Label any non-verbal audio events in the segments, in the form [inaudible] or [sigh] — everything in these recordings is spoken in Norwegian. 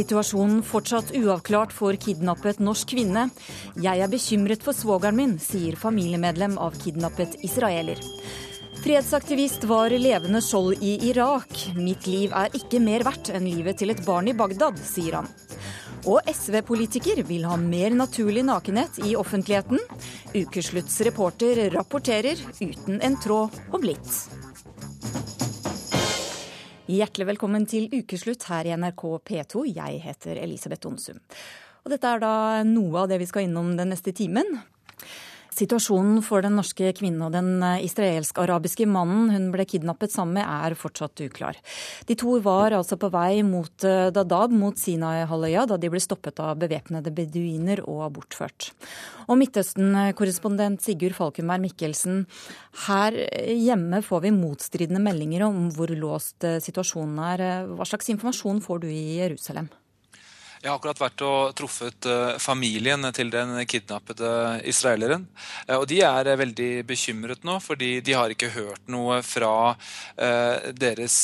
Situasjonen fortsatt uavklart for kidnappet norsk kvinne. Jeg er bekymret for svogeren min, sier familiemedlem av kidnappet israeler. Fredsaktivist var levende skjold i Irak. Mitt liv er ikke mer verdt enn livet til et barn i Bagdad, sier han. Og SV-politiker vil ha mer naturlig nakenhet i offentligheten. Ukeslutts reporter rapporterer uten en tråd om blitt. Hjertelig velkommen til ukeslutt her i NRK P2. Jeg heter Elisabeth Onsum. Og dette er da noe av det vi skal innom den neste timen. Situasjonen for den norske kvinnen og den israelsk-arabiske mannen hun ble kidnappet sammen med, er fortsatt uklar. De to var altså på vei mot eh, Dadab, mot Sinai-halvøya, da de ble stoppet av bevæpnede beduiner og bortført. Og Midtøsten-korrespondent Sigurd Falkenberg Mikkelsen, her hjemme får vi motstridende meldinger om hvor låst eh, situasjonen er. Hva slags informasjon får du i Jerusalem? Jeg har akkurat vært og truffet eh, familien til den kidnappede israeleren. Eh, og de er eh, veldig bekymret nå, fordi de har ikke hørt noe fra deres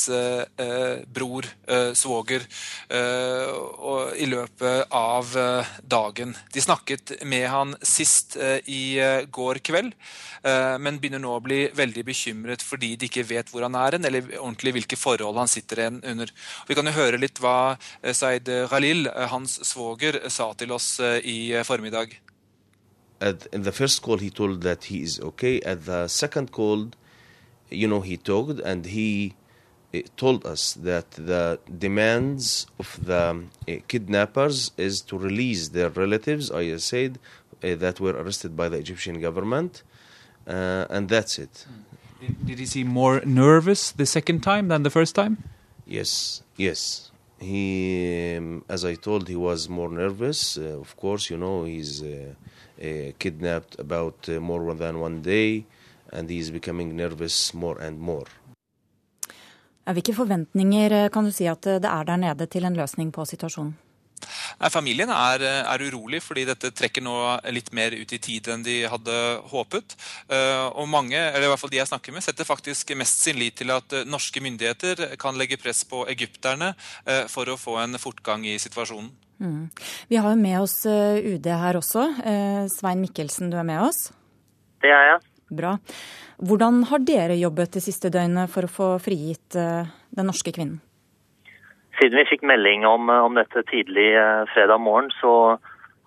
bror, svoger, i løpet av dagen. De snakket med han sist i går kveld, men begynner nå å bli veldig bekymret fordi de ikke vet hvor han er hen, eller ordentlig hvilke forhold han sitter under. Vi kan jo høre litt hva Zaid Ghalil, hans svoger sa til oss eh, i eh, formiddag. At, in the first call, he told that he is okay. At the second call, you know, he talked and he uh, told us that the demands of the uh, kidnappers is to release their relatives, I said, uh, that were arrested by the Egyptian government, and that's it. Did he seem more nervous the second time than the first time? Yes, yes. He, um, as I told, he was more nervous. Uh, of course, you know, he's uh, uh, kidnapped about uh, more than one day, and he's becoming nervous more and more. Hvilke forventninger eh, kan du si at eh, det er der nede til en løsning på situasjonen? Familien er, er, urolig fordi dette trekker nå litt mer ut i tid enn de hadde håpet. Eh, og mange, eller i hvert fall de jeg snakker med, setter faktisk mest sin lit til at eh, norske myndigheter kan legge press på egypterne eh, for å få en fortgang i situasjonen. Mm. Vi har jo med oss UD her også. Svein Mikkelsen, du er med oss? Det er jeg. Bra. Hvordan har dere jobbet det siste døgnet for å få frigitt den norske kvinnen? Siden vi fikk melding om, om dette tidlig eh, fredag morgen, så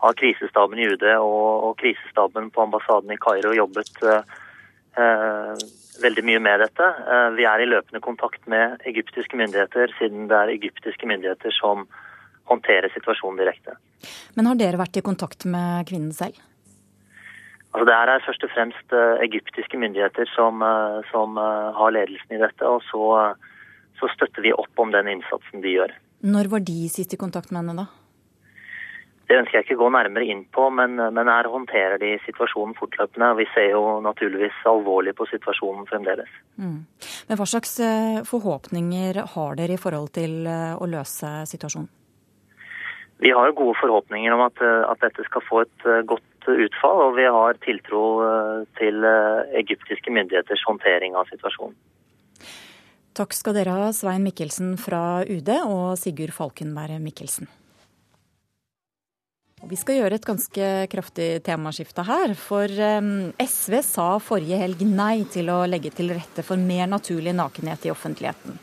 har krisestaben i UD og, og krisestaben på ambassaden i Kairo jobbet eh, eh, veldig mye med dette. Eh, vi er i løpende kontakt med egyptiske myndigheter, siden det er egyptiske myndigheter som håndterer situasjonen direkte. Men har dere vært i kontakt med kvinnen selv? Altså Det er først og fremst eh, egyptiske myndigheter som, eh, som har ledelsen i dette. og så så støtter vi opp om den innsatsen de gjør. Når var de sist i kontakt med henne, da? Det ønsker jeg ikke gå nærmere inn på, men, men her håndterer de situasjonen fortløpende. og Vi ser jo naturligvis alvorlig på situasjonen fremdeles. Mm. Men Hva slags eh, forhåpninger har dere i forhold til eh, å løse situasjonen? Vi har jo gode forhåpninger om at, eh, at dette skal få et godt utfall, og vi har tiltro til egyptiske myndigheters håndtering av situasjonen. Takk skal dere ha, Svein Mikkelsen fra UD og Sigurd Falkenberg Mikkelsen. Vi skal gjøre et ganske kraftig temaskifte her. For SV sa forrige helg nei til å legge til rette for mer naturlig nakenhet i offentligheten.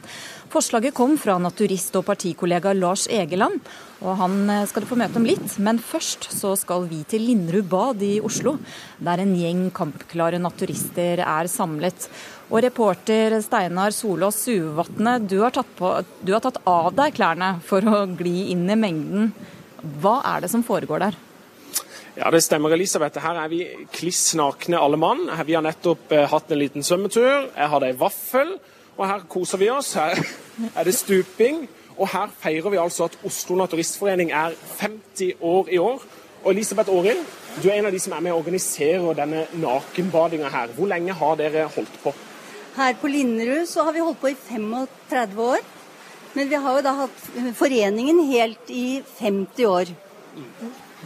Forslaget kom fra naturist og partikollega Lars Egeland, og han eh, skal du få møte om litt. Men først så skal vi til Linderud bad i Oslo, der en gjeng kampklare naturister er samlet. Og reporter Steinar Solås Suvatne, du, du har tatt av deg klærne for å gli inn i mengden. Hva er det som foregår der? Ja, Det stemmer, Elisabeth. Her er vi kliss nakne alle mann. Vi har nettopp eh, hatt en liten svømmetur. Jeg hadde ei vaffel. Og her koser vi oss. Her er det stuping. Og her feirer vi altså at Oslo Naturistforening er 50 år i år. Og Elisabeth Aarild, du er en av de som er med og organiserer denne nakenbadinga her. Hvor lenge har dere holdt på? Her på Linderud så har vi holdt på i 35 år. Men vi har jo da hatt foreningen helt i 50 år.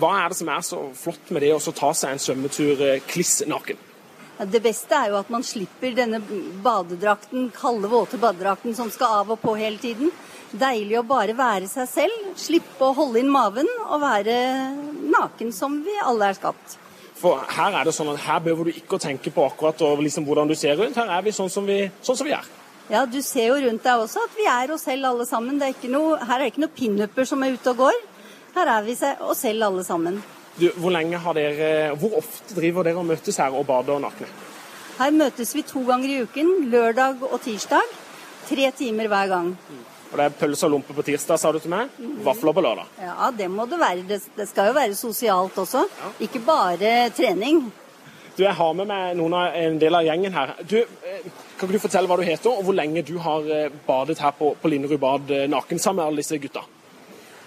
Hva er det som er så flott med det å ta seg en svømmetur eh, kliss naken? Det beste er jo at man slipper denne badedrakten, kalde, våte badedrakten som skal av og på hele tiden. Deilig å bare være seg selv, slippe å holde inn maven og være naken som vi alle er skapt. For her er det sånn at her behøver du ikke å tenke på akkurat og liksom hvordan du ser ut. Her er vi sånn som vi, sånn som vi er. Ja, du ser jo rundt deg også at vi er oss selv alle sammen. Det er ikke noe, her er det ikke noen pinuper som er ute og går. Her er vi oss selv alle sammen. Du, hvor lenge har dere, hvor ofte driver dere og møtes her og bader nakne? Her møtes vi to ganger i uken, lørdag og tirsdag. Tre timer hver gang. Og Det er pølse og lompe på tirsdag, sa du til meg. Vafler på lørdag. Ja, det må det være. Det, det skal jo være sosialt også. Ja. Ikke bare trening. Du, Jeg har med meg noen av, en del av gjengen her. Du, eh, kan ikke du fortelle hva du heter, og hvor lenge du har eh, badet her på, på Linderud bad eh, naken sammen med alle disse gutta?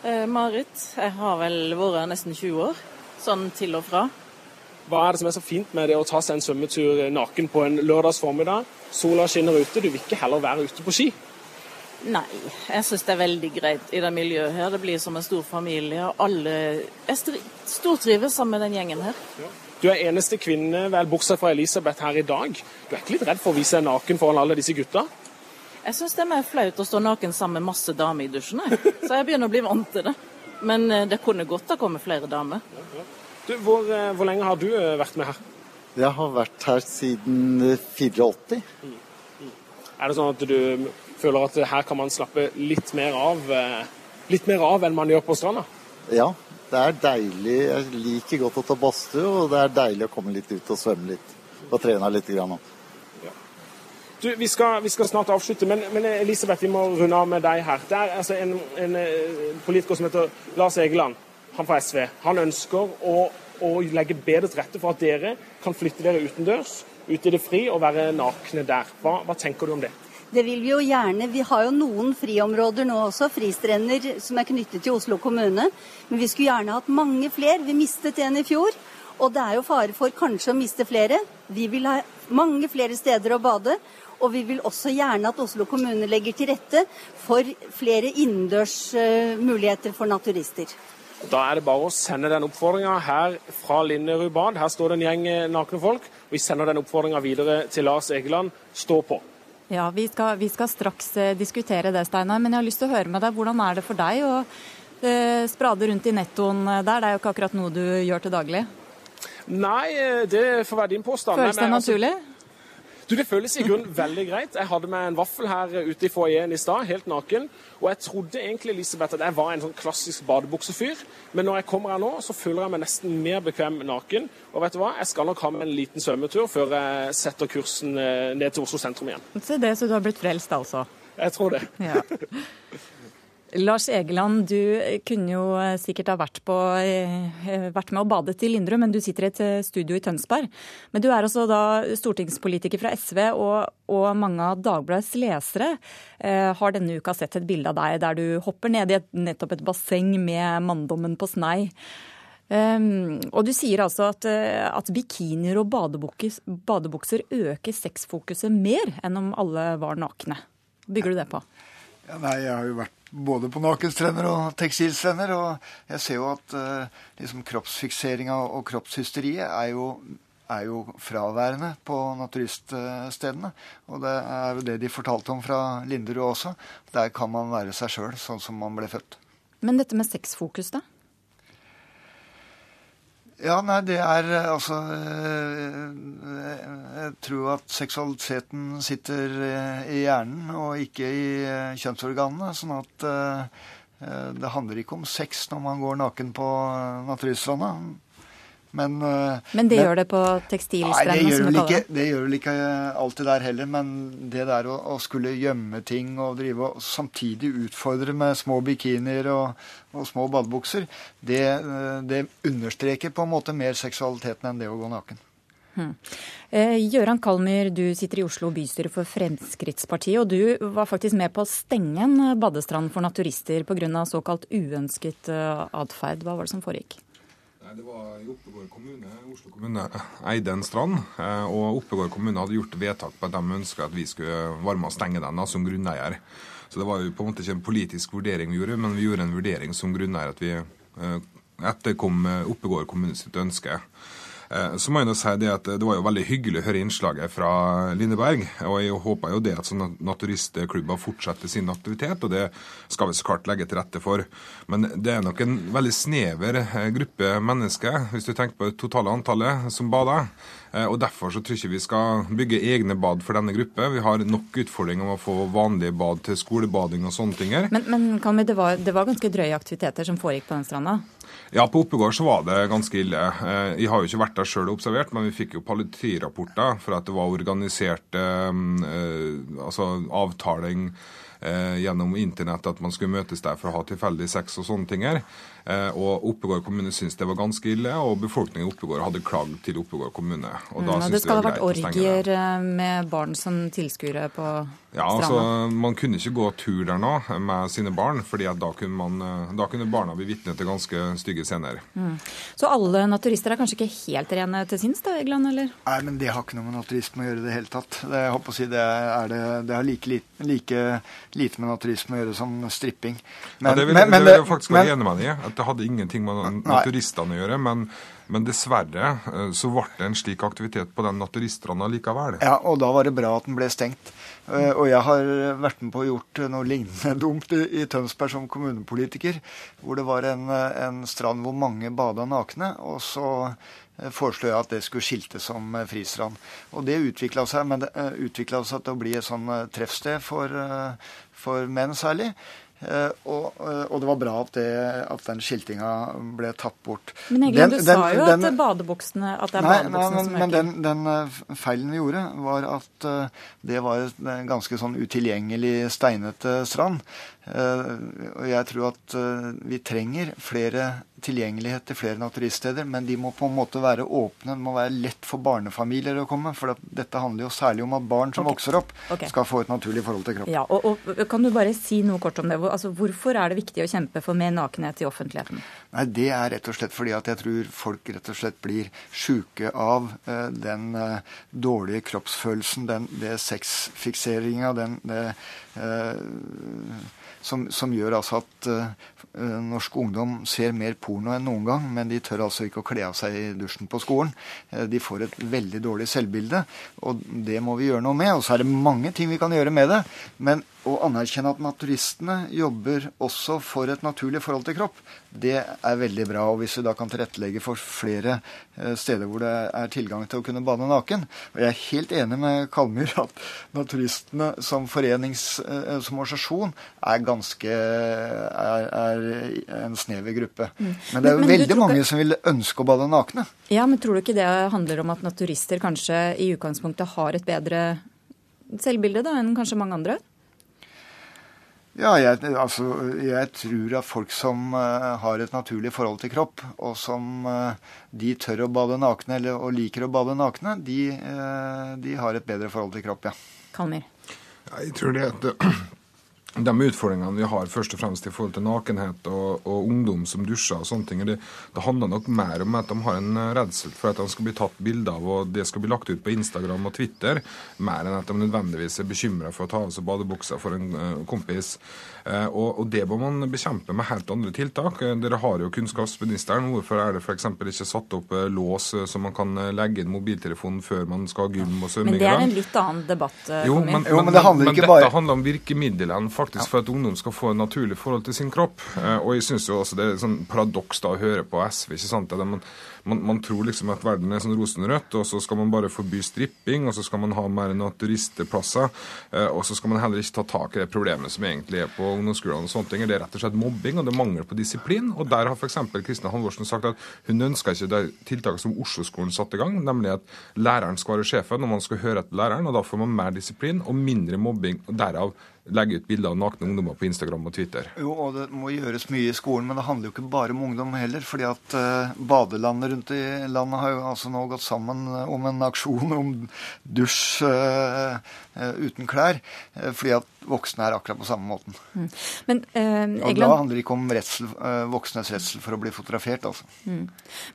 Eh, Marit. Jeg har vel vært nesten 20 år, sånn til og fra. Hva er det som er så fint med det å ta seg en svømmetur naken på en lørdags formiddag? Sola skinner ute, du vil ikke heller være ute på ski? Nei, jeg syns det er veldig greit i det miljøet her. Det blir som en stor familie. og alle Jeg stortrives sammen med den gjengen her. Ja. Du er eneste kvinne, vel bortsett fra Elisabeth, her i dag. Du er ikke litt redd for å vise deg naken foran alle disse gutta? Jeg syns det er mer flaut å stå naken sammen med masse damer i dusjen, så jeg begynner å bli vant til det. Men eh, det kunne godt ha kommet flere damer. Du, hvor, eh, hvor, lenge har du eh, vært med her? Jeg har vært her siden 84. Mm. Mm. Er det sånn at du føler at her kan man slappe litt mer av, litt mer av enn man gjør på stranda? Ja, det er deilig. Jeg liker godt å ta badstue, og det er deilig å komme litt ut og svømme litt. Og trene litt. Grann. Ja. Vi skal, vi skal, snart avslutte, men, men, Elisabeth, vi må runde av med deg her. Det er altså en, en, en politiker som heter Lars Egeland, han fra SV. Han ønsker å, å legge bedre til rette for at dere kan flytte dere utendørs, ut i det fri og være nakne der. Hva, hva tenker du om det? Det vil vi jo gjerne. Vi har jo noen friområder nå også, fristrender som er knyttet til Oslo kommune. Men vi skulle gjerne hatt mange flere. Vi mistet en i fjor. Og det er jo fare for kanskje å miste flere. Vi vil ha mange flere steder å bade. Og vi vil også gjerne at Oslo kommune legger til rette for flere innendørs uh, muligheter for naturister. Da er det bare å sende den oppfordringa her fra Linderud bad. Her står det en gjeng eh, nakne folk. Vi sender den oppfordringa videre til Lars Egeland. Stå på. Ja, vi skal, vi skal straks eh, diskutere det, Steinar. Men jeg har lyst til å høre med deg. Hvordan er det for deg å eh, sprade rundt i nettoen der? Det er jo ikke akkurat noe du gjør til daglig? Nei, eh, det får være din påstand. Føles det altså, naturlig? Du, Det føles i grunnen veldig greit. Jeg hadde med en vaffel her ute i foajeen i stad, helt naken. Og jeg trodde egentlig Elisabeth, at jeg var en sånn klassisk badebuksefyr. Men når jeg kommer her nå, så føler jeg meg nesten mer bekvem naken. Og vet du hva, jeg skal nok ha med en liten svømmetur før jeg setter kursen eh, ned til Oslo sentrum igjen. Se det, så du har blitt frelst, altså? Jeg tror det. Ja. [laughs] Lars Egeland, du kunne jo eh, sikkert ha vært, på, eh, vært med og badet i Lindrum, men du sitter i et eh, studio i Tønsberg. Men du er altså da stortingspolitiker fra SV, og, og mange av Dagbladets lesere eh, har denne uka sett et bilde av deg der du hopper ned i et, nettopp et basseng med manndommen på snei. Um, og du sier altså at, at bikinier og badebukser øker sexfokuset mer enn om alle var nakne. Bygger du det på? Ja, nei, jeg har jo vært både på nakenstrender og tekstilstrender. Og jeg ser jo at uh, liksom kroppsfikseringa og kroppshysteriet er jo, er jo fraværende på naturiststedene. Og det er jo det de fortalte om fra Linderud også. Der kan man være seg sjøl, sånn som man ble født. Men dette med sexfokus, da? Ja, nei, det er eh, altså eh, Jeg tror at seksualiteten sitter eh, i hjernen og ikke i kjønnsorganene. Sånn at det handler ikke om sex når man går naken på naturstranda. Men, eh, men det men, gjør det på tekstilstrendene, Det gjør kaller det? Det gjør vel ikke alltid der heller, men det der å, å skulle gjemme ting og drive og samtidig utfordre med små bikinier og, og små badebukser, det, eh, det, understreker på en måte mer seksualiteten enn det å gå naken. Hmm. Eh, Gøran Kalmyr, du sitter i Oslo bystyre for Fremskrittspartiet, og du var faktisk med på å stenge en badestrand for naturister pga. såkalt uønsket atferd. Hva var det som foregikk? Det var i Oppegård kommune. Oslo kommune eide en strand. Eh, og Oppegård kommune hadde gjort vedtak på at de ønska at vi skulle være med å stenge den da, som grunneier. Så det var jo på en måte ikke en politisk vurdering vi gjorde, men vi gjorde en vurdering som grunneier at vi eh, etterkom Oppegård kommune sitt ønske. Eh, så må jeg nå si Det at det var jo veldig hyggelig å høre innslaget fra Lindeberg. og Jeg håper jo det at sånne naturistklubber fortsetter sin aktivitet, og det skal vi så klart legge til rette for. Men det er nok en veldig snever eh, gruppe mennesker, hvis du tenker på det totale antallet som bader. Eh, og Derfor så tror jeg ikke vi skal bygge egne bad for denne gruppe. Vi har nok utfordringer med å få vanlige bad til skolebading og sånne ting. Men, men det, var, det var ganske drøye aktiviteter som foregikk på den stranda? Ja, på Oppegård så var det ganske ille. Eh, jeg har jo ikke vært der sjøl og observert, men vi fikk jo politirapporter for at det var organisert eh, altså avtaling eh, gjennom internett at man skulle møtes der for å ha tilfeldig sex og sånne ting her. Eh, og Oppegård kommune syntes det var ganske ille, og befolkningen i Oppegård hadde klagd til Oppegård kommune. Og da mm, det skal ha vært orgier eh, med barn som tilskuere på ja, stranda? Altså, man kunne ikke gå tur der nå med sine barn, fordi da kunne, man, eh, da kunne barna bli vitne til ganske stygge scener. Mm. Så alle naturister er kanskje ikke helt rene til sinns, da, Egeland? eller? Nei, men det har ikke noe med naturisme å gjøre i det hele tatt. Det, jeg håper å si, det, er det, det har like, like, lite med naturisme å gjøre som stripping. Men, ja, det vil, men, det vil jeg faktisk være enig med deg i det hadde ingenting med naturistene å gjøre. Men, men, dessverre eh, så ble det en slik aktivitet på den naturiststranda likevel. Ja, og da var det bra at den ble stengt. Eh, og jeg har vært med på å gjort noe lignende dumt i, Tønsberg som kommunepolitiker. Hvor det var en, en strand hvor mange bada nakne. og så eh, foreslo jeg at det skulle skiltes som fristrand. Og det utvikla seg, men det seg til å bli et sånn treffsted for, for menn særlig. Eh, og, eh, og, det var bra at, det, at den skiltinga ble tatt bort. Men den, du sa jo den, at badebuksene at det er nei, badebuksene nei, men, som Men den, den, eh, feilen vi gjorde, var at det var en ganske sånn utilgjengelig steinete strand. Og jeg tror at vi trenger flere tilgjengelighet til flere naturiststeder, men de må på en måte være åpne. Det må være lett for barnefamilier å komme. For dette handler jo særlig om at barn som okay. vokser opp, okay. skal få et naturlig forhold til kroppen. Ja, og, og, Kan du bare si noe kort om det? Altså, hvorfor er det viktig å kjempe for mer nakenhet i offentligheten? Nei, Det er rett og slett fordi at jeg tror folk rett og slett blir sjuke av uh, den uh, dårlige kroppsfølelsen, den det sexfikseringa, den det, uh, som, som, gjør altså at uh, norsk ungdom ser mer porno enn noen gang, men de tør altså ikke å kle av seg i dusjen på skolen. Uh, de får et veldig dårlig selvbilde, og det må vi gjøre noe med. Og så er det mange ting vi kan gjøre med det. Men å anerkjenne at naturistene jobber også for et naturlig forhold til kropp, det er veldig bra. Og hvis vi da kan tilrettelegge for flere eh, steder hvor det er tilgang til å kunne bade naken Og jeg er helt enig med Kalmyr [laughs] at naturistene som forenings, eh, som organisasjon er ganske er, er en snever gruppe. Mm. Men det er jo veldig mange ikke... som vil ønske å bade nakne. Ja, men tror du ikke det handler om at naturister kanskje i utgangspunktet har et bedre selvbilde da, enn kanskje mange andre? Ja, jeg, altså, jeg tror at folk som uh, har et naturlig forhold til kropp, og som uh, de tør å bade nakne eller, og liker å bade nakne, de, uh, de har et bedre forhold til kropp, ja. Kalmer. Ja, jeg tror det at de utfordringene vi har først og fremst i forhold til nakenhet og, og ungdom som dusjer og sånne ting, det, det, handler nok mer om at de har en redsel for at de skal bli tatt bilde av og det skal bli lagt ut på Instagram og Twitter, mer enn at de nødvendigvis er bekymra for å ta av seg badebuksa for en uh, kompis. Uh, og, og, det må man bekjempe med helt andre tiltak. Uh, dere har jo kunnskapsministeren. Hvorfor er det f.eks. ikke satt opp lås så man kan legge inn mobiltelefonen før man skal ha gym og svømming? Men det er en litt annen debatt. Jo, men, jo, men, det handler ikke bare... dette handler om virkemidlene faktisk for at ungdom skal få et naturlig forhold til sin kropp. Eh, og jeg syns jo også det er sånn paradoks da å høre på SV. ikke sant? Man, man, man, tror liksom at verden er sånn rosenrødt, og så skal man bare forby stripping, og så skal man ha mer naturisteplasser eh, og så skal man heller ikke ta tak i det problemet som egentlig er på ungdomsskolene. og sånne ting. Det er rett og slett mobbing, og det er mangel på disiplin. Og der har f.eks. Kristin Halvorsen sagt at hun ønsker ikke det tiltaket som Oslo-skolen satte i gang, nemlig at læreren skal være sjefen, og man skal høre etter læreren, og da får man mer disiplin og mindre mobbing. og derav legge ut bilder av nakne ungdommer på Instagram og Twitter. Jo, og det må gjøres mye i skolen, men det handler jo ikke bare om ungdom heller. fordi at uh, badelandet rundt i landet har jo altså nå gått sammen eh, om en aksjon om dusj uh, uh, uten klær. fordi at voksne er akkurat på samme måten. Mm. Men, Egeland... Og da handler det ikke om redsel, voksnes redsel for å bli fotografert, altså. Mm.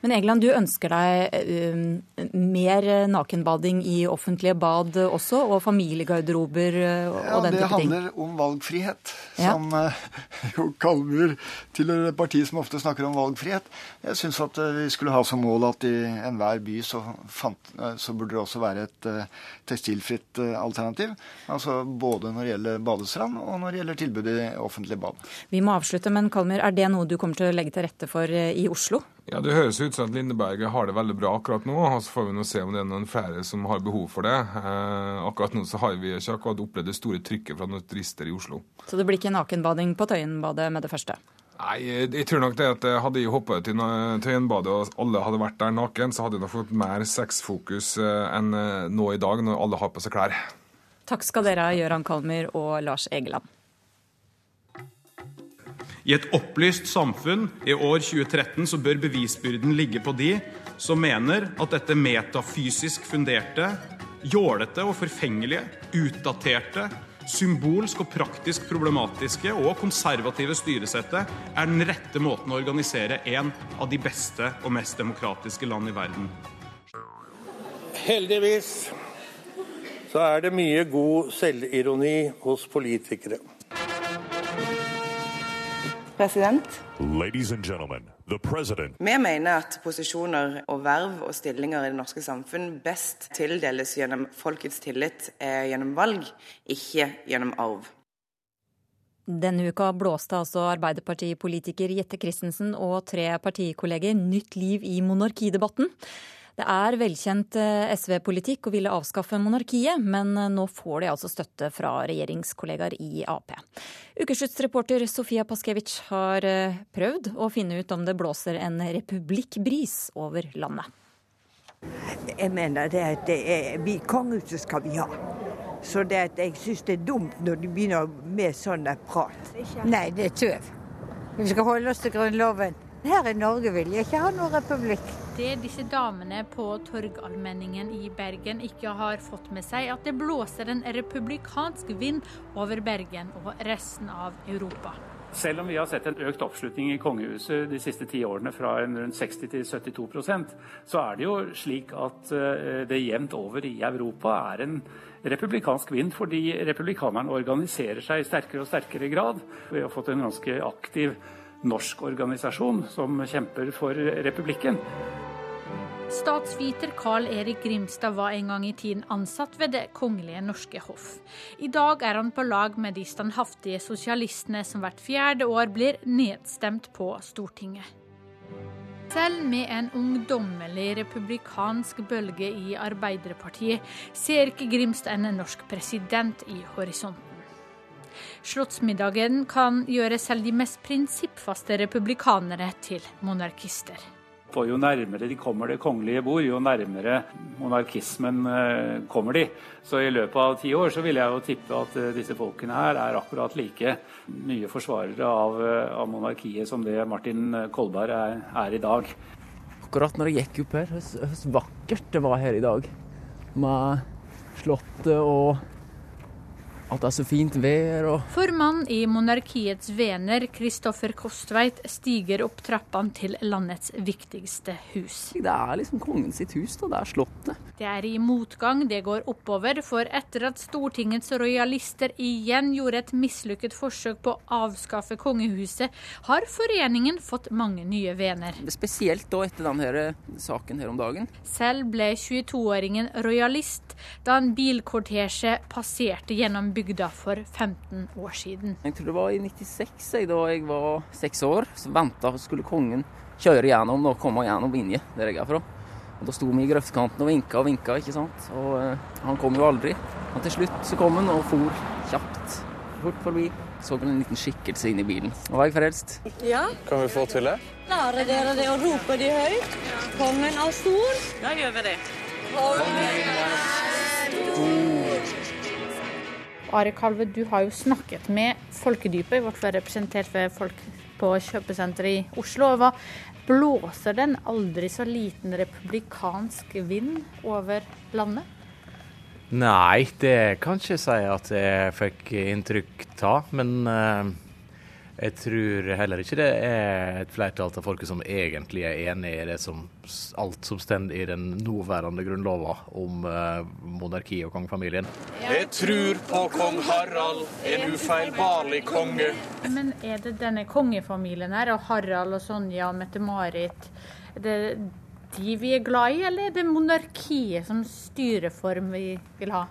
Men Egeland, du ønsker deg mer nakenbading i offentlige bad også, og familiegarderober og ja, den type ting? Ja, det handler om valgfrihet. Ja. Som [laughs] jo kalmer til et parti som ofte snakker om valgfrihet. Jeg syns at vi skulle ha som mål at i enhver by så, fant, så burde det også være et uh, tekstilfritt uh, alternativ. Altså både når det gjelder badestrand og når det gjelder tilbud i offentlige bad. Vi må avslutte, men Kalmer, er det noe du kommer til å legge til rette for i Oslo? Ja, Det høres ut som at Lindeberg har det veldig bra akkurat nå. og Så får vi nå se om det er noen flere som har behov for det. Eh, akkurat nå så har vi ikke akkurat opplevd det store trykket fra noen turister i Oslo. Så det blir ikke nakenbading på Tøyenbadet med det første? Nei, jeg tror nok det at hadde jeg hoppa ut i Tøyenbadet og alle hadde vært der naken, så hadde jeg nok fått mer sexfokus eh, enn eh, nå i dag, når alle har på seg klær. Takk skal dere ha, Gøran Kalmer og Lars Egeland. I et opplyst samfunn i år 2013 så bør bevisbyrden ligge på de som mener at dette metafysisk funderte, jålete og forfengelige, utdaterte, symbolsk og praktisk problematiske og konservative styresettet er den rette måten å organisere en av de beste og mest demokratiske land i verden. Heldigvis så er det mye god selvironi hos politikere. President. Ladies and gentlemen, the president. Vi mener at posisjoner og verv og stillinger i det norske samfunn best tildeles gjennom folkets tillit eh, gjennom valg, ikke gjennom arv. Denne uka blåste altså Arbeiderpartipolitiker Jette Christensen og tre partikolleger nytt liv i monarkidebatten. Det er velkjent eh, SV-politikk å ville avskaffe monarkiet, men eh, nå får de altså støtte fra regjeringskollegaer i Ap. Ukesluttsreporter Sofia Paskevitsj har eh, prøvd å finne ut om det blåser en republikkbris over landet. Jeg mener det at det er, vi, kongehuset skal vi ha. Så det at jeg syns det er dumt når de begynner med sånn prat. Nei, det er tøv. Vi skal holde oss til Grunnloven. Her i Norge vil jeg ikke ha noen republikk. Det disse damene på Torgallmenningen i Bergen ikke har fått med seg, at det blåser en republikansk vind over Bergen og resten av Europa. Selv om vi har sett en økt oppslutning i kongehuset de siste ti årene fra rundt 60 til 72% så er det jo slik at eh, det jevnt over i Europa er en republikansk vind, fordi republikanerne organiserer seg i sterkere og sterkere grad. Vi har fått en ganske aktiv norsk organisasjon som kjemper for republikken. Statsviter Carl Erik Grimstad var en gang i tiden ansatt ved Det kongelige norske hoff. I dag er han på lag med de standhaftige sosialistene som hvert fjerde år blir nedstemt på Stortinget. Selv med en ungdommelig republikansk bølge i Arbeiderpartiet ser ikke Grimstad en norsk president i horisonten. Slottsmiddagen kan gjøre selv de mest prinsippfaste republikanere til monarkister. For jo nærmere de kommer det kongelige bord, jo nærmere monarkismen eh, kommer de. Så i løpet av ti år så vil jeg jo tippe at eh, disse folkene her er akkurat like mye forsvarere av, eh, av monarkiet som det Martin Kolberg er, er, i dag. Akkurat når jeg gikk opp her, hvor vakkert det var her i dag. Med slottet og at det er så fint vær. Og... Formann i Monarkiets vener, Kristoffer Kostveit, stiger opp trappene til landets viktigste hus. Det er liksom kongens sitt hus, da. Det er Slottet. Det er i motgang det går oppover, for etter at Stortingets rojalister igjen gjorde et mislykket forsøk på å avskaffe kongehuset, har foreningen fått mange nye vener. Spesielt da etter denne saken her om dagen. Selv ble 22-åringen rojalist da en bilkortesje passerte gjennom bygda for 15 år siden. Jeg tror det var i 96, da jeg var seks år. Så venta skulle kongen kjøre gjennom og komme gjennom Vinje, der jeg er fra. Og Da sto vi i grøftkanten og vinka og vinka, ikke sant. Og uh, han kom jo aldri. Men til slutt så kom han og for kjapt fort forbi. Så en liten skikkelse inn i bilen. Nå var jeg frelst. Ja. Kan vi få til det? Klarer dere det å rope de høyt? Kongen er stor. Da gjør vi det. Kongen er stor. Are Kalve, du har jo snakket med Folkedypet, i hvert fall representert ved folk på kjøpesenteret i Oslo. Hva blåser den aldri så liten republikansk vind over landet? Nei, det kan ikke si at jeg fikk inntrykk av. Men uh, jeg tror heller ikke det er et flertall av folket som egentlig er enig i det som, alt som står i den nåværende grunnlova om uh, monarki og kongefamilien. Jeg tror på kong Harald, en ufeilbarlig konge. Men er det denne kongefamilien her, og Harald og Sonja og Mette-Marit, det de vi er glad i, eller er det monarkiet som styreform vi vil ha?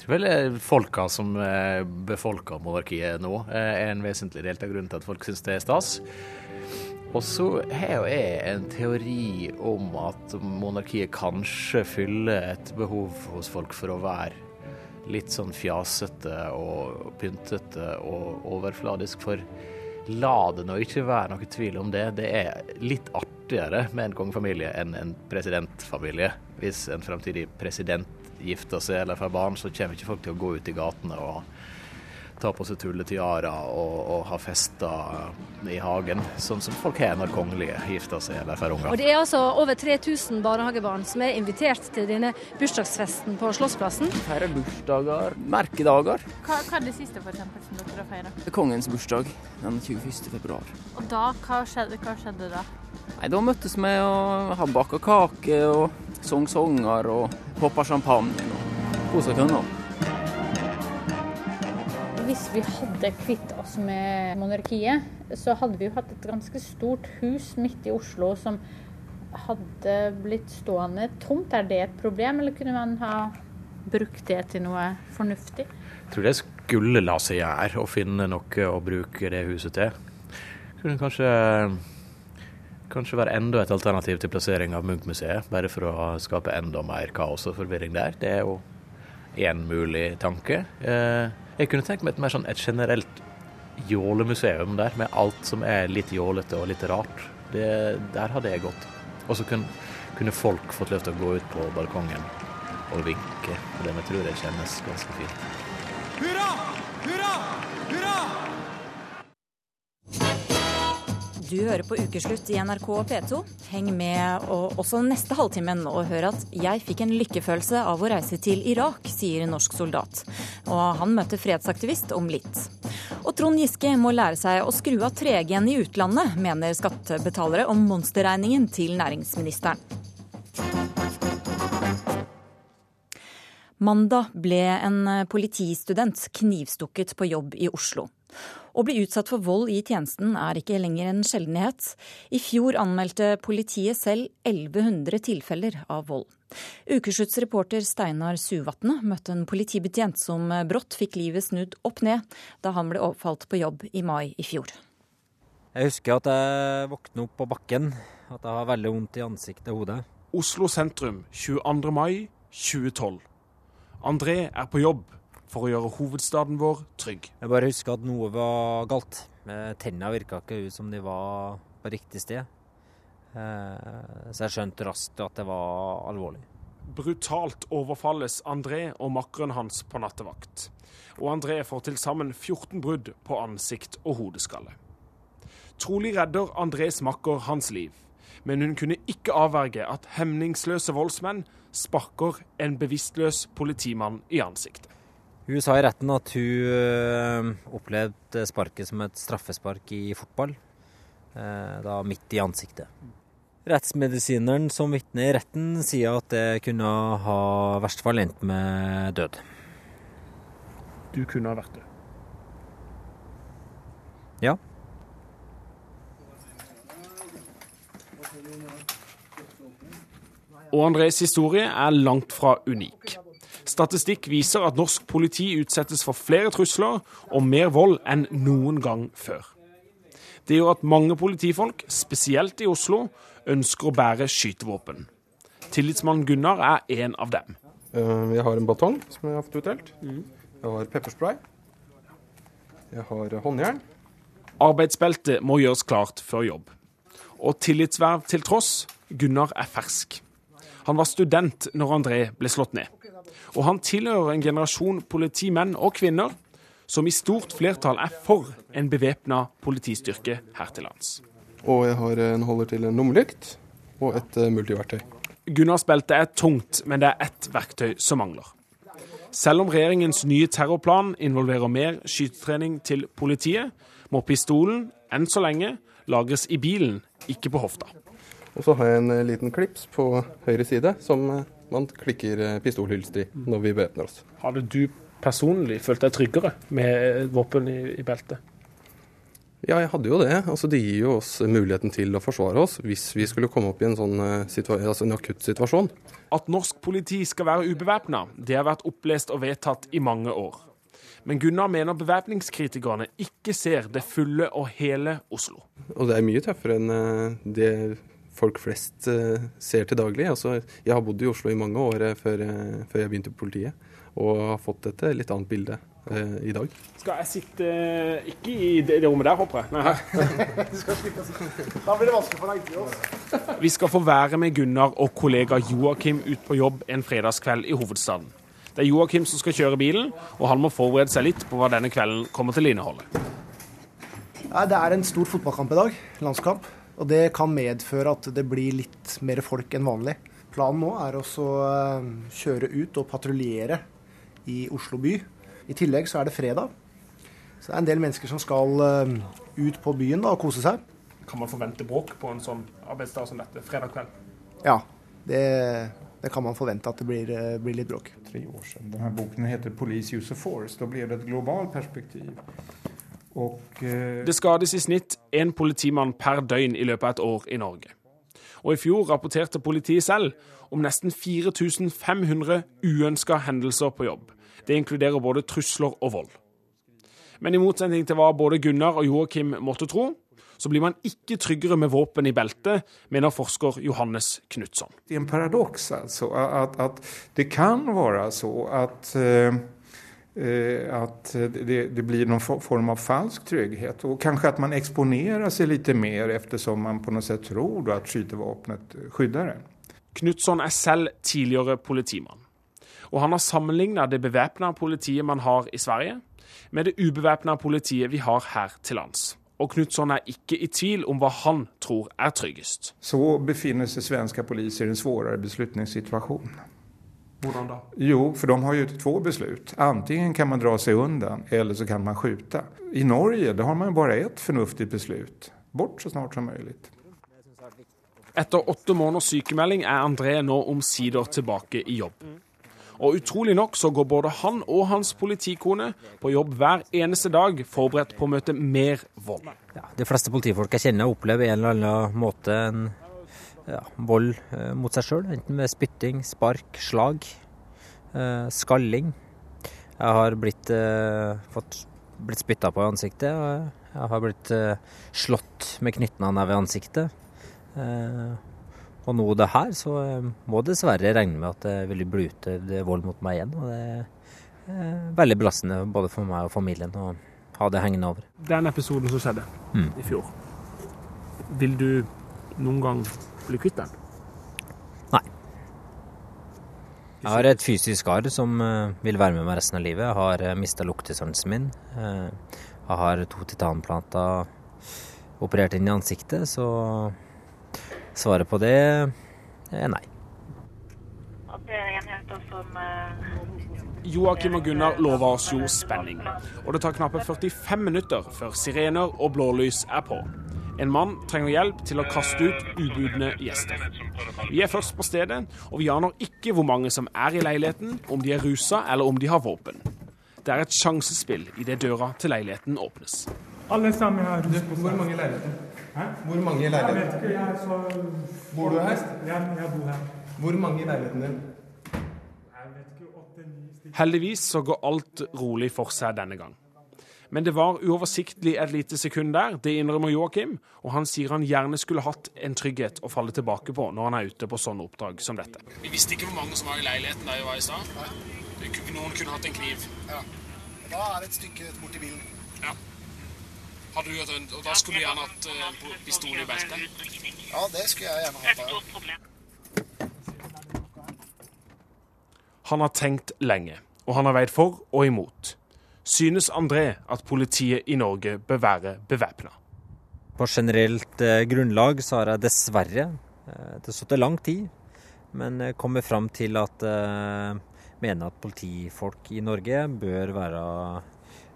Tror vel er folka som eh, befolker monarkiet nå, eh, er en vesentlig del av grunnen til at folk syns det er stas. Og så har jeg en teori om at monarkiet kanskje fyller et behov hos folk for å være litt sånn fjasete og pyntete og overfladisk. For la det nå ikke være noe tvil om det. Det er litt artigere med en kongefamilie enn en presidentfamilie. Hvis en fremtidig president gifter seg eller får barn, så kommer ikke folk til å gå ut i gatene og ta på seg tulletiara og, og ha fester i hagen, sånn som folk har når kongelige gifter seg eller får unger. Og Det er altså over 3000 barnehagebarn som er invitert til denne bursdagsfesten på slåssplassen. Her er bursdager, merkedager. Hva, hva er det siste for eksempel, som dere har feira? Kongens bursdag den 21. februar. Og da, hva skjedde, hva skjedde da? Nei, Da møttes vi og har baka kake og sang sanger og poppa champagne og kosa oss. Hvis vi hadde kvitt oss med monarkiet, så hadde vi jo hatt et ganske stort hus midt i Oslo som hadde blitt stående tomt. Er det et problem, eller kunne man ha brukt det til noe fornuftig? Jeg tror det skulle la seg gjøre å finne noe å bruke det huset til. Kunne kanskje, kanskje være enda et alternativ til plassering av Munch-museet, bare for å skape enda mer kaos og forvirring der. Det er jo én mulig tanke. Eh, jeg kunne tenkt meg et mer sånn et generelt jålemuseum der, med alt som er litt jålete og litt rart. Det, der hadde jeg gått. Og så kunne, kunne, folk fått lov til å gå ut på balkongen og vinke. Og det tror jeg kjennes ganske fint. Hurra! Hurra! Du hører på Ukeslutt i NRK P2. Heng med og også neste halvtimen og hør at 'jeg fikk en lykkefølelse av å reise til Irak', sier en norsk soldat. Og han møter fredsaktivist om litt. Og Trond Giske må lære seg å skru av 3G-en i utlandet, mener skattebetalere om monsterregningen til næringsministeren. Mandag ble en politistudent knivstukket på jobb i Oslo. Å bli utsatt for vold i tjenesten er ikke lenger en sjeldenhet. I fjor anmeldte politiet selv 1100 tilfeller av vold. Ukeslutts reporter Steinar Suvatne møtte en politibetjent som brått fikk livet snudd opp ned da han ble overfalt på jobb i mai i fjor. Jeg husker at jeg våkner opp på bakken, at jeg har veldig vondt i ansiktet og hodet. Oslo sentrum 22. mai 2012. André er på jobb for å gjøre hovedstaden vår trygg. Jeg bare husker at noe var galt. Tennene virka ikke ut som de var på riktig sted. Eh, så jeg skjønte raskt at det var alvorlig. Brutalt overfalles André og makkeren hans på nattevakt. Og André får til sammen 14 brudd på ansikt og hodeskalle. Trolig redder Andrés makker hans liv, men hun kunne ikke avverge at hemningsløse voldsmenn sparker en bevisstløs politimann i ansiktet. Hun sa i retten at hun øh, opplevde sparket som et straffespark i fotball, eh, da midt i ansiktet. Rettsmedisineren som vitne i retten sier at det kunne ha i verste fall endt med død. Du kunne ha vært død? Ja. Og Andrés historie er langt fra unik. Statistikk viser at norsk politi utsettes for flere trusler og mer vold enn noen gang før. Det gjør at mange politifolk, spesielt i Oslo, ønsker å bære skytevåpen. Tillitsmann Gunnar er en av dem. Eh, jeg har en batong som jeg har fått utdelt. Jeg har pepperspray. Jeg har håndjern. Arbeidsbeltet må gjøres klart før jobb. Og tillitsverv til tross, Gunnar er fersk. Han var student når André ble slått ned. Og han tilhører en generasjon politimenn og -kvinner som i stort flertall er for en bevæpna politistyrke her til lands. Og jeg har en holder til en lommelykt og et uh, multiverktøy. Gunnars belte er tungt, men det er ett verktøy som mangler. Selv om regjeringens nye terrorplan involverer mer skytetrening til politiet, må pistolen enn så lenge lagres i bilen, ikke på hofta. Og så har jeg en liten klips på høyre side som man klikker eh, pistolhylster i når vi bevæpner oss. Hadde du personlig følt deg tryggere med våpen i, i beltet? Ja, jeg hadde jo det. Altså, det gir jo oss muligheten til å forsvare oss hvis vi skulle komme opp i en sånn altså en akutt situasjon. At norsk politi skal være ubevæpna, det har vært opplest og vedtatt i mange år. Men Gunnar mener bevæpningskritikerne ikke ser det fulle og hele Oslo. Og det er mye tøffere enn det folk flest ser til daglig. Altså, jeg har bodd i Oslo i mange år før, før jeg begynte på politiet, og har fått et litt annet bilde eh, i dag. Skal jeg sitte ikke i det, det rommet der, håper jeg? Nei, [laughs] da blir det vanskelig for deg oss. Vi skal få være med Gunnar og kollega Joakim ut på jobb en fredagskveld i hovedstaden. Det er Joakim som skal kjøre bilen, og han må forberede seg litt på hva denne kvelden kommer til å inneholde. Det er en stor fotballkamp i dag, landskamp. Og det kan medføre at det blir litt mer folk enn vanlig. Planen nå er også å kjøre ut og patruljere i Oslo by. I tillegg så er det fredag. Så det er en del mennesker som skal uh, ut på byen da, og kose seg. Kan man forvente bråk på en sånn arbeidsdag som dette, fredag kveld? Ja, det, det kan man forvente at det blir, uh, blir, litt bråk. Tre år siden. Denne boken heter 'Police Use of Force'. Da blir det et globalt perspektiv. Og, uh... Det skades i snitt én politimann per døgn i løpet av et år i Norge. Og i fjor rapporterte politiet selv om nesten 4500 uønska hendelser på jobb. Det inkluderer både trusler og vold. Men i motsetning til hva både Gunnar og Joakim måtte tro, så blir man ikke tryggere med våpen i beltet, mener forsker Johannes Knutson. Det er en paradoks, altså. At, at, det kan være så at uh at det, det, blir noen form av falsk trygghet. Og kanskje at man eksponerer seg litt mer eftersom man på noe sett tror at skytevåpenet skydder en. Knutson er selv tidligere politimann. Og han har sammenligna det bevæpna politiet man har i Sverige, med det ubevæpna politiet vi har her til lands. Og Knutson er ikke i tvil om hva han tror er tryggest. Så befinner seg svenske poliser i en vanskeligere beslutningssituasjon. Hvordan da? Jo, for de har ju två beslut. Antingen kan man dra seg undan, eller så kan man skjuta. I Norge har man bare ett fornuftig beslut. Bort så snart som möjligt. Etter åtte måneders sykemelding er André nå omsider tilbake i jobb. Og utrolig nok så går både han og hans politikone på jobb hver eneste dag forberedt på å møte mer vold. Ja, de fleste politifolk jeg kjenner opplever en eller annen måte en ja, vold eh, mot seg sjøl. Enten med spytting, spark, slag, eh, skalling. Jeg har blitt, eh, fått, blitt spytta på i ansiktet. Og jeg har blitt slått med knyttneve i ansiktet. Eh, og nå det her, så må dessverre regne med at det vil bli utøvd vold mot meg igjen. Og det er veldig belastende både for meg og familien å ha det hengende over. Den episoden som skjedde mm. i fjor, vil du noen gang bli kvitt den? Nei. Jeg har et fysisk arr som vil være med meg resten av livet. Jeg har mista luktesansen min. Jeg har to titanplanter operert inn i ansiktet, så Svaret på det er nei. Joakim og Gunnar lover oss jo spenning. Og det tar knappe 45 minutter før sirener og blålys er på. En mann trenger hjelp til å kaste ut ubudne gjester. Vi er først på stedet, og vi aner ikke hvor mange som er i leiligheten, om de er rusa eller om de har våpen. Det er et sjansespill idet døra til leiligheten åpnes. Alle sammen har rus på seg. Hvor mange i leiligheten? Hæ? Hvor mange i leiligheten? Jeg vet ikke, jeg så... Bor du her? Ja, jeg bor her. Hvor mange i leiligheten din? Jeg vet ikke, åtte-ni stykker. Heldigvis så går alt rolig for seg denne gang. Men det var uoversiktlig et lite sekund der, det innrømmer Joakim, og han sier han gjerne skulle hatt en trygghet å falle tilbake på når han er ute på sånne oppdrag som dette. Vi visste ikke hvor mange som var i leiligheten der vi var i stad. Noen kunne hatt en kniv. Ja. Da er det et stykke borti bilen. Ja. Hadde du og Da skulle du gjerne hatt uh, pistol i beltet? Ja, det skulle jeg gjerne hatt. Han har tenkt lenge, og han har veid for og imot. Synes André at politiet i Norge bør være bevæpna? På generelt eh, grunnlag så har jeg dessverre, eh, det har stått lang tid, men kommer fram til at jeg mener at politifolk i Norge bør være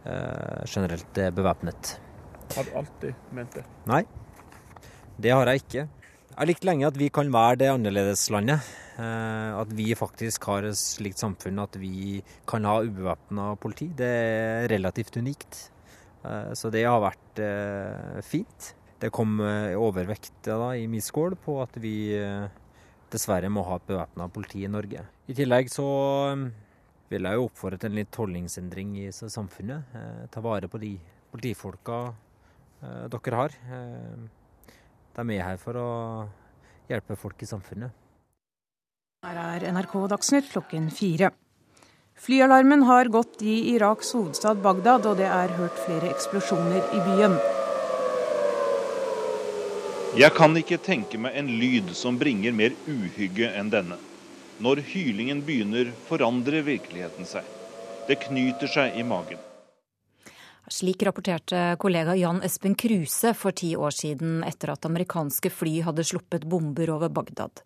eh, generelt bevæpnet. Har du alltid ment det? Nei, det har jeg ikke. Jeg har likt lenge at vi kan være det annerledeslandet. Eh, at vi faktisk har et slikt samfunn at vi kan ha ubevæpna politi. Det er relativt unikt. Så det har vært fint. Det kom overvekt da, i min skål på at vi dessverre må ha et bevæpna politi i Norge. I tillegg så vil jeg jo oppfordre til en litt holdningsendring i samfunnet. Ta vare på de politifolka dere har. De er her for å hjelpe folk i samfunnet. Her er NRK Dagsnytt klokken fire. Flyalarmen har gått i Iraks hovedstad Bagdad, og det er hørt flere eksplosjoner i byen. Jeg kan ikke tenke meg en lyd som bringer mer uhygge enn denne. Når hylingen begynner, forandrer virkeligheten seg. Det knyter seg i magen. Slik rapporterte kollega Jan Espen Kruse for ti år siden etter at amerikanske fly hadde sluppet bomber over Bagdad.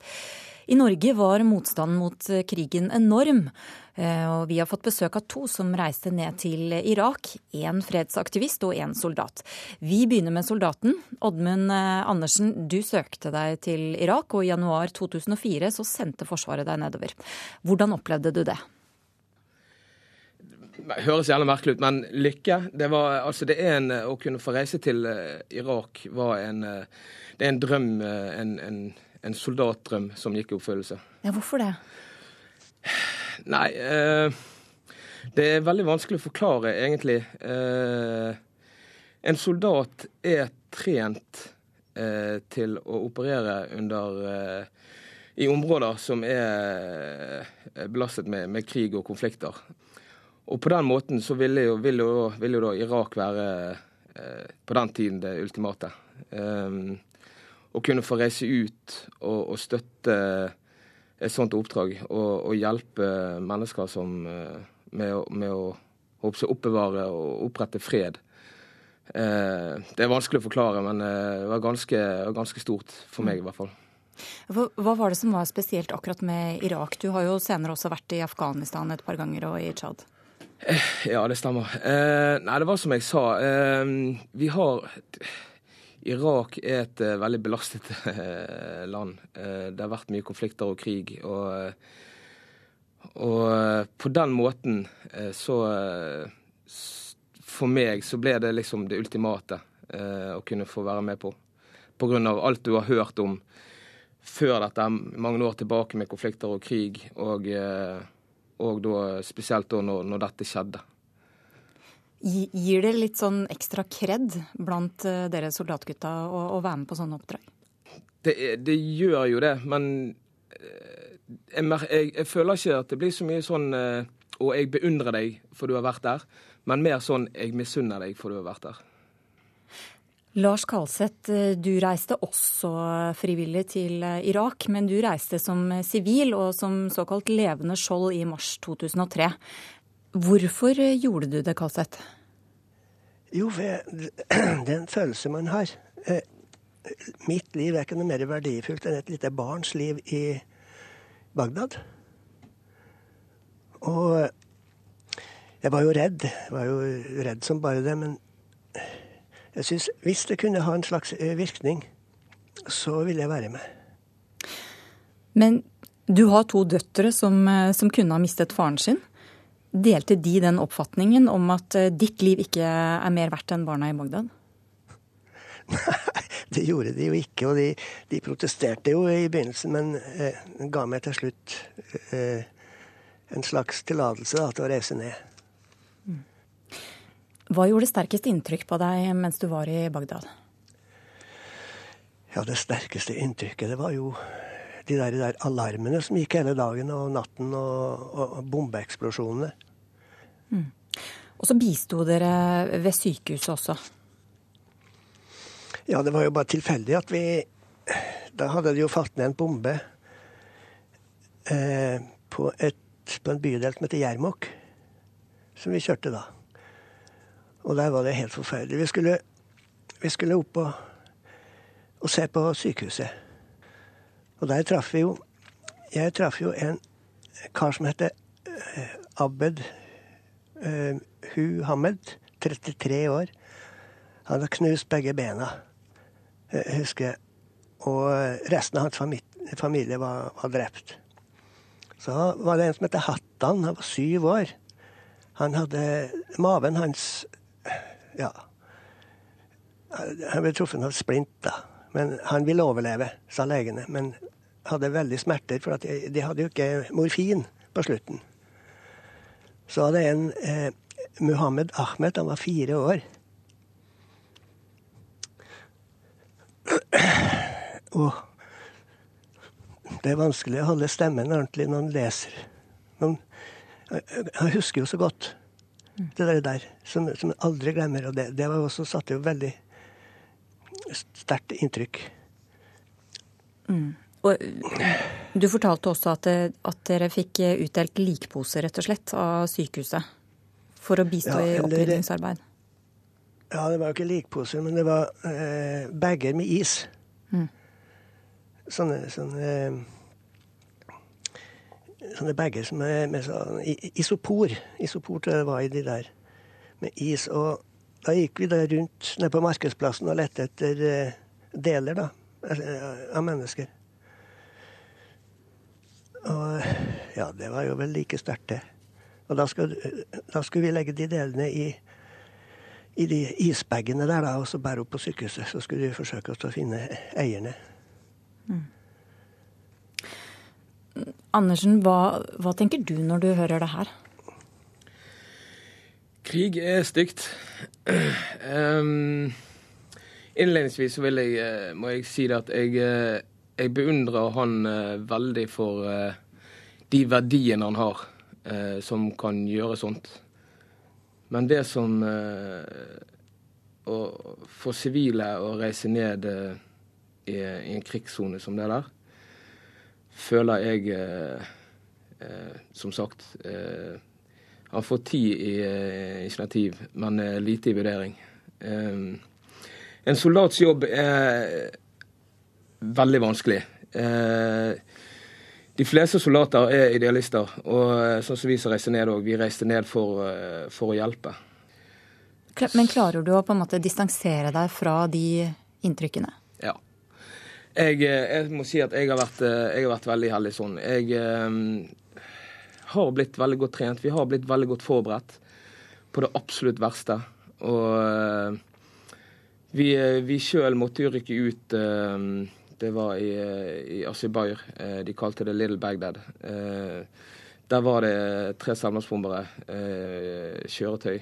I Norge var motstanden mot krigen enorm, eh, og vi har fått besøk av to som reiste ned til Irak. Én fredsaktivist og én soldat. Vi begynner med soldaten. Oddmund eh, Andersen, du søkte deg til Irak, og i januar 2004 så sendte Forsvaret deg nedover. Hvordan opplevde du det? Høres gjerne merkelig ut, men lykke. Det, var, altså det er en, Å kunne få reise til Irak var en, det er en drøm, en, en en soldatdrøm som gikk i oppfyllelse. Ja, Hvorfor det? Nei, eh, det er veldig vanskelig å forklare, egentlig. Eh, en soldat er trent eh, til å operere under eh, i områder som er eh, belastet med, med, krig og konflikter. Og på den måten så ville jo, ville jo, ville jo da Irak være eh, på den tiden det ultimate. Um, å kunne få reise ut og, og støtte et sånt oppdrag og, og hjelpe mennesker som, eh, med, med å oppbevare og opprette fred. Eh, det er vanskelig å forklare, men eh, det var ganske, ganske stort for meg i hvert fall. Hva var det som var spesielt akkurat med Irak? Du har jo senere også vært i Afghanistan et par ganger og i Tsjad. Ja, det stemmer. Eh, nei, det var som jeg sa. Eh, vi har Irak er et eh, veldig belastet uh, land. Uh, det har vært mye konflikter og krig. Og, og på den måten så For meg så ble det liksom det ultimate å kunne få være med på. På grunn av alt du har hørt om før dette, mange år tilbake med konflikter og krig, og, og da, spesielt da når, når dette skjedde. Gir det litt sånn ekstra kred blant eh, dere soldatgutta å, å være med på sånne oppdrag? Det, det gjør jo det, men eh, jeg, jeg, jeg, føler ikke at det blir så mye sånn eh, Og jeg beundrer deg for du har vært der, men mer sånn jeg misunner deg for du har vært der. Lars Kalseth, du reiste også frivillig til Irak, men du reiste som sivil og som såkalt levende skjold i mars 2003. Hvorfor gjorde du det, Kalseth? Jo, [clears throat] det er en følelse man har. Eh, mitt liv er ikke noe mer verdifullt enn et lite barns liv i Bagdad. Og jeg var jo redd. Jeg var jo redd som bare det. Men jeg synes, hvis det kunne ha en slags eh, virkning, så ville jeg være med. Men du har to døtre som, eh, som kunne ha mistet faren sin. Delte de den oppfatningen om at eh, ditt liv ikke er mer verdt enn barna i Bagdad? [laughs] Nei, det gjorde de jo ikke. Og de, de protesterte jo i begynnelsen, men eh, ga meg til slutt eh, en slags tillatelse til å reise ned. Hva gjorde sterkest inntrykk på deg mens du var i Bagdad? Ja, Det sterkeste inntrykket det var jo de der, der, alarmene som gikk hele dagen og natten, og, og bombeeksplosjonene. Mm. Og så bisto dere ved sykehuset også? Ja, det var jo bare tilfeldig at vi Da hadde det jo falt ned en bombe eh, på, et, på, en bydel som heter Jermok, som vi kjørte da. Og der var det helt forferdelig. Vi skulle, vi skulle opp og, og se på sykehuset. Og der traff vi jo Jeg traff jo en kar som heter uh, Abed uh, Hu Hamed. 33 år. Han hadde knust begge bena, uh, husker jeg. Og resten av hans familie, familie var, var, drept. Så var det en som het Hattan. Han var syv år. Han hadde Maven hans Ja, Han ble truffet av splint, da. Men han ville overleve, sa legene. Men hadde veldig smerter, for de, de hadde jo ikke morfin på slutten. Så hadde en eh, Muhammed Ahmed, han var fire år. Og det er vanskelig å holde stemmen ordentlig når man leser. Men jeg husker jo så godt det der, som, som jeg aldri glemmer. Og det, det var også satte jo veldig sterkt inntrykk. Mm. Og du fortalte også at, at, dere fikk utdelt likposer, rett og slett, av sykehuset. For å bistå ja, i opprydningsarbeid. Ja, det var jo ikke likposer, men det var eh, bager med is. Mm. Sånne, sånne, sånne bager er med sånn isopor. Isopor i de der, med is. Og da gikk vi der rundt nede på markedsplassen og lette etter eh, deler da, eh, av mennesker. Og ja, det var jo vel like sterkt, det. Og da skulle, da skulle, vi legge de delene i, i de isbagene der, da, og så bære opp på sykehuset. Så skulle vi forsøke å finne eierne. Mm. Andersen, hva, hva, tenker du når du hører det her? Krig er stygt. Um, innledningsvis vil jeg, eh, må jeg si at jeg eh, jeg beundrer han eh, veldig for de verdiene han har, som kan gjøre sånt. Men det som å få sivile å reise ned i, i en krigssone som det der, føler jeg som sagt Han får ti i initiativ, men lite i vurdering. En soldats jobb er veldig vanskelig. Eh, de fleste soldater er idealister, og eh, sånn som vi som reiser ned òg, vi reiste ned for, eh, for, å hjelpe. Men klarer du å på en måte distansere deg fra de inntrykkene? Jeg, jeg må si at jeg har, vært, jeg har vært veldig heldig sånn. Jeg um, har blitt veldig godt trent. Vi har blitt veldig godt forberedt på det absolutt verste. Og uh, vi, vi sjøl måtte jo rykke ut Uh, det var i, i Aserbajdsjan. Uh, de kalte det Little Bagdad. Eh, der var det tre selvmordsbombere, eh, kjøretøy,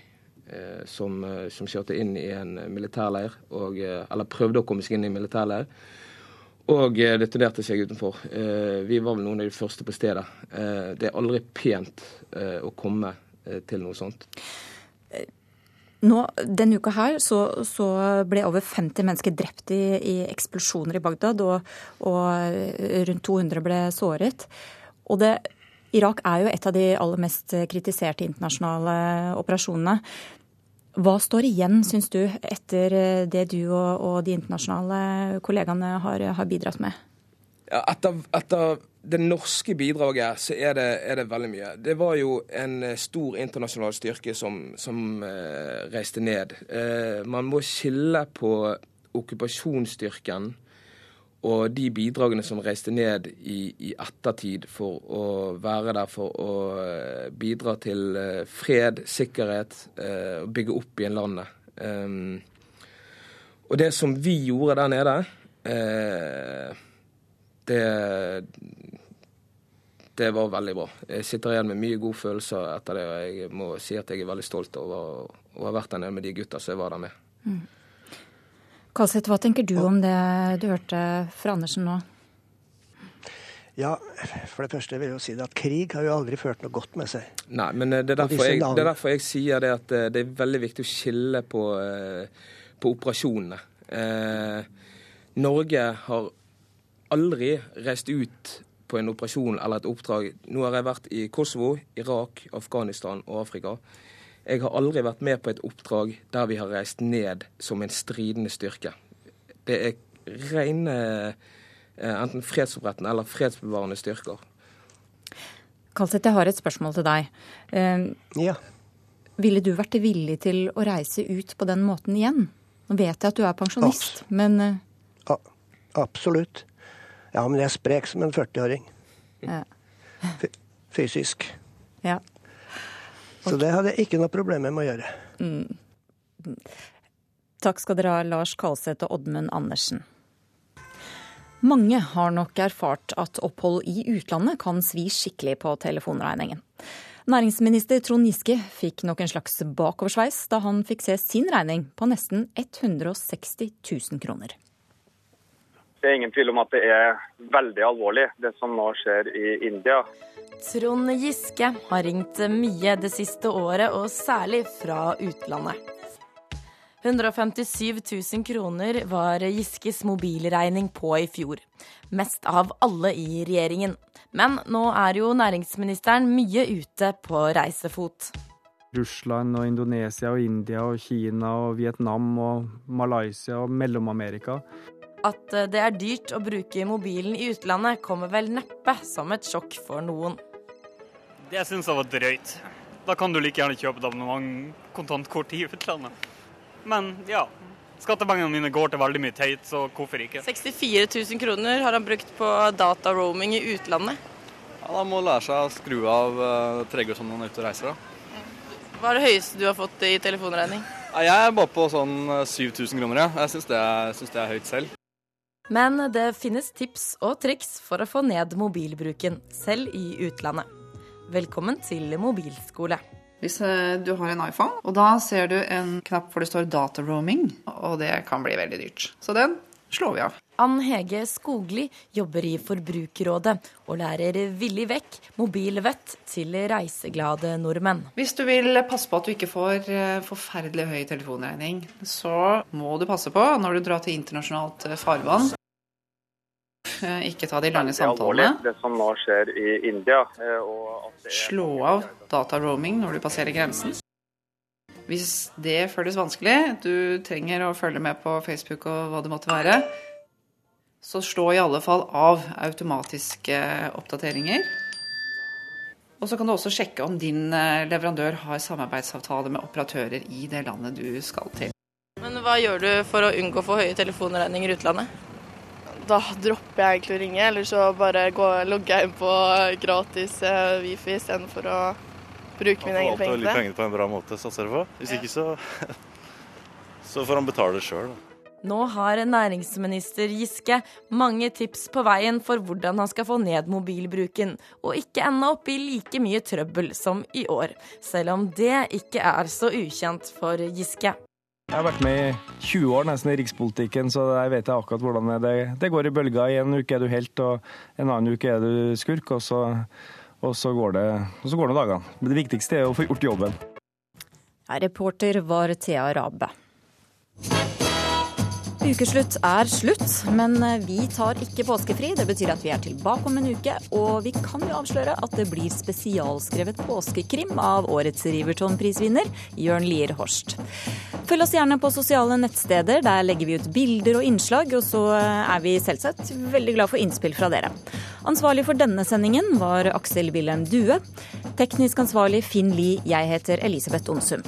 som, som, kjørte inn i en militærleir, og, eller prøvde å komme seg inn i en militærleir. Og detonerte seg utenfor. Vi var vel noen av de første på stedet. Det er aldri pent å komme til noe sånt. Nå, Denne uka her så, så, ble over 50 mennesker drept i, i eksplosjoner i Bagdad, og, og, rundt 200 ble såret. Og det, Irak er jo et av de aller mest kritiserte internasjonale operasjonene. Hva står igjen, syns du, etter det du og, og de internasjonale kollegaene har, har bidratt med? Etter, etter det norske bidraget så er det, er det, veldig mye. Det var jo en eh, stor internasjonal styrke som, som eh, reiste ned. Eh, man må skille på okkupasjonsstyrken og de bidragene som reiste ned i, i, ettertid for å være der for å eh, bidra til eh, fred, sikkerhet eh, og bygge opp igjen landet. og det som vi gjorde der nede det det var veldig bra. Jeg sitter igjen med mye gode følelser etter det, og jeg må si at jeg er veldig stolt over å ha vært der nede med de gutta som jeg var der med. Mm. Kalseth, hva tenker du om det du hørte fra Andersen nå? Ja, for det første vil jeg jo si at krig har jo aldri ført noe godt med seg. Nei, men eh, det er derfor, jeg, det er derfor jeg, sier det at eh, det er veldig viktig å skille på, eh, på operasjonene. Eh, Norge har aldri reist ut på en operasjon eller et oppdrag. Nå har jeg vært i Kosovo, Irak, Afghanistan og Afrika. Jeg har aldri vært med på et oppdrag der vi har reist ned som en stridende styrke. Det er rene eh, enten fredsopprettende eller fredsbevarende styrker. Kalseth, jeg har et spørsmål til deg. Eh, ja. Ville du vært villig til å reise ut på den måten igjen? Nå vet jeg at du er pensjonist, Abs men eh, Absolutt. Ja, men jeg er sprek som en 40-åring. Ja. Fysisk. Ja. Så det hadde jeg ikke noe problem med å gjøre. Mm. Takk skal dere ha, Lars Kalseth og Oddmund Andersen. Mange har nok erfart at opphold i utlandet kan svi skikkelig på telefonregningen. Næringsminister Trond Giske fikk nok en slags bakoversveis da han fikk se sin regning på nesten 160 000 kroner. Det er ingen tvil om at det er veldig alvorlig, det som nå skjer i India. Trond Giske har ringt mye det siste året, og særlig fra utlandet. 157 000 kroner var Giskes mobilregning på i fjor. Mest av alle i regjeringen. Men nå er jo næringsministeren mye ute på reisefot. Russland og Indonesia og India og Kina og Vietnam og Malaysia og Mellom-Amerika. At det er dyrt å bruke mobilen i utlandet, kommer vel neppe som et sjokk for noen. Det syns jeg var drøyt. Da kan du like gjerne kjøpe et abonnement kontantkort i utlandet. Men ja, skattepengene mine går til veldig mye teit, så hvorfor ikke? 64 000 kroner har han brukt på dataroaming i utlandet. Ja, Da må lære seg å skru av uh, tregere som man er ute og reiser. da. Hva er det høyeste du har fått i telefonregning? Ja, jeg er bare på sånn uh, 7000 kroner, ja. Jeg syns det, er- synes det er høyt selv. Men det finnes tips og triks for å få ned mobilbruken, selv i utlandet. Velkommen til mobilskole. Hvis eh, du har en iPhone, og da ser du en knapp hvor det står 'data roaming', og det kan bli veldig dyrt. Så den slår vi av. Ann Hege Skogli jobber i Forbrukerrådet og lærer villig vekk mobilvett til reiseglade nordmenn. Hvis du vil passe på at du ikke får eh, forferdelig høy telefonregning, så må du passe på når du drar til internasjonalt eh, farvann. Eh, Ikke ta de lange samtalene. det som nå skjer i India. eh, Og at det Slå av dataroaming når du passerer grensen. Hvis det føles vanskelig, du trenger å følge med på Facebook og hva det måtte være, så slå i alle fall av automatiske oppdateringer. Og så kan du også sjekke om din eh, leverandør har samarbeidsavtale med operatører i det landet du skal til. Men hva gjør du for å unngå å få høye telefonregninger i utlandet? Da dropper jeg egentlig å ringe, eller så bare går, logger jeg inn på gratis eh, wifi istedenfor å bruke mine egne penger penger på en bra måte, satser jeg på. Hvis ikke så [laughs] så får han betale sjøl. Nå har næringsminister Giske mange tips på veien for hvordan han skal få ned mobilbruken, og ikke ende opp i like mye trøbbel som i år, selv om det ikke er så ukjent for Giske. Jeg har vært med i 20 år nesten i rikspolitikken, så jeg vet akkurat hvordan det, det går i bølger. I en uke er du helt, og en annen uke er du skurk, og så, og så går det og så går det dagene. Men det viktigste er å få gjort jobben. Reporter var Thea Rabe. Ukeslutt er slutt, men vi tar ikke påskefri. Det betyr at vi er tilbake om en uke, og vi kan jo avsløre at det blir spesialskrevet påskekrim av årets Riverton-prisvinner, Jørn Lier Horst. Følg oss gjerne på sosiale nettsteder. Der legger vi ut bilder og innslag, og så er vi selvsagt veldig glad for innspill fra dere. Ansvarlig for denne sendingen var Aksel Wilhelm Due. Teknisk ansvarlig Finn Lie. Jeg heter Elisabeth Onsum.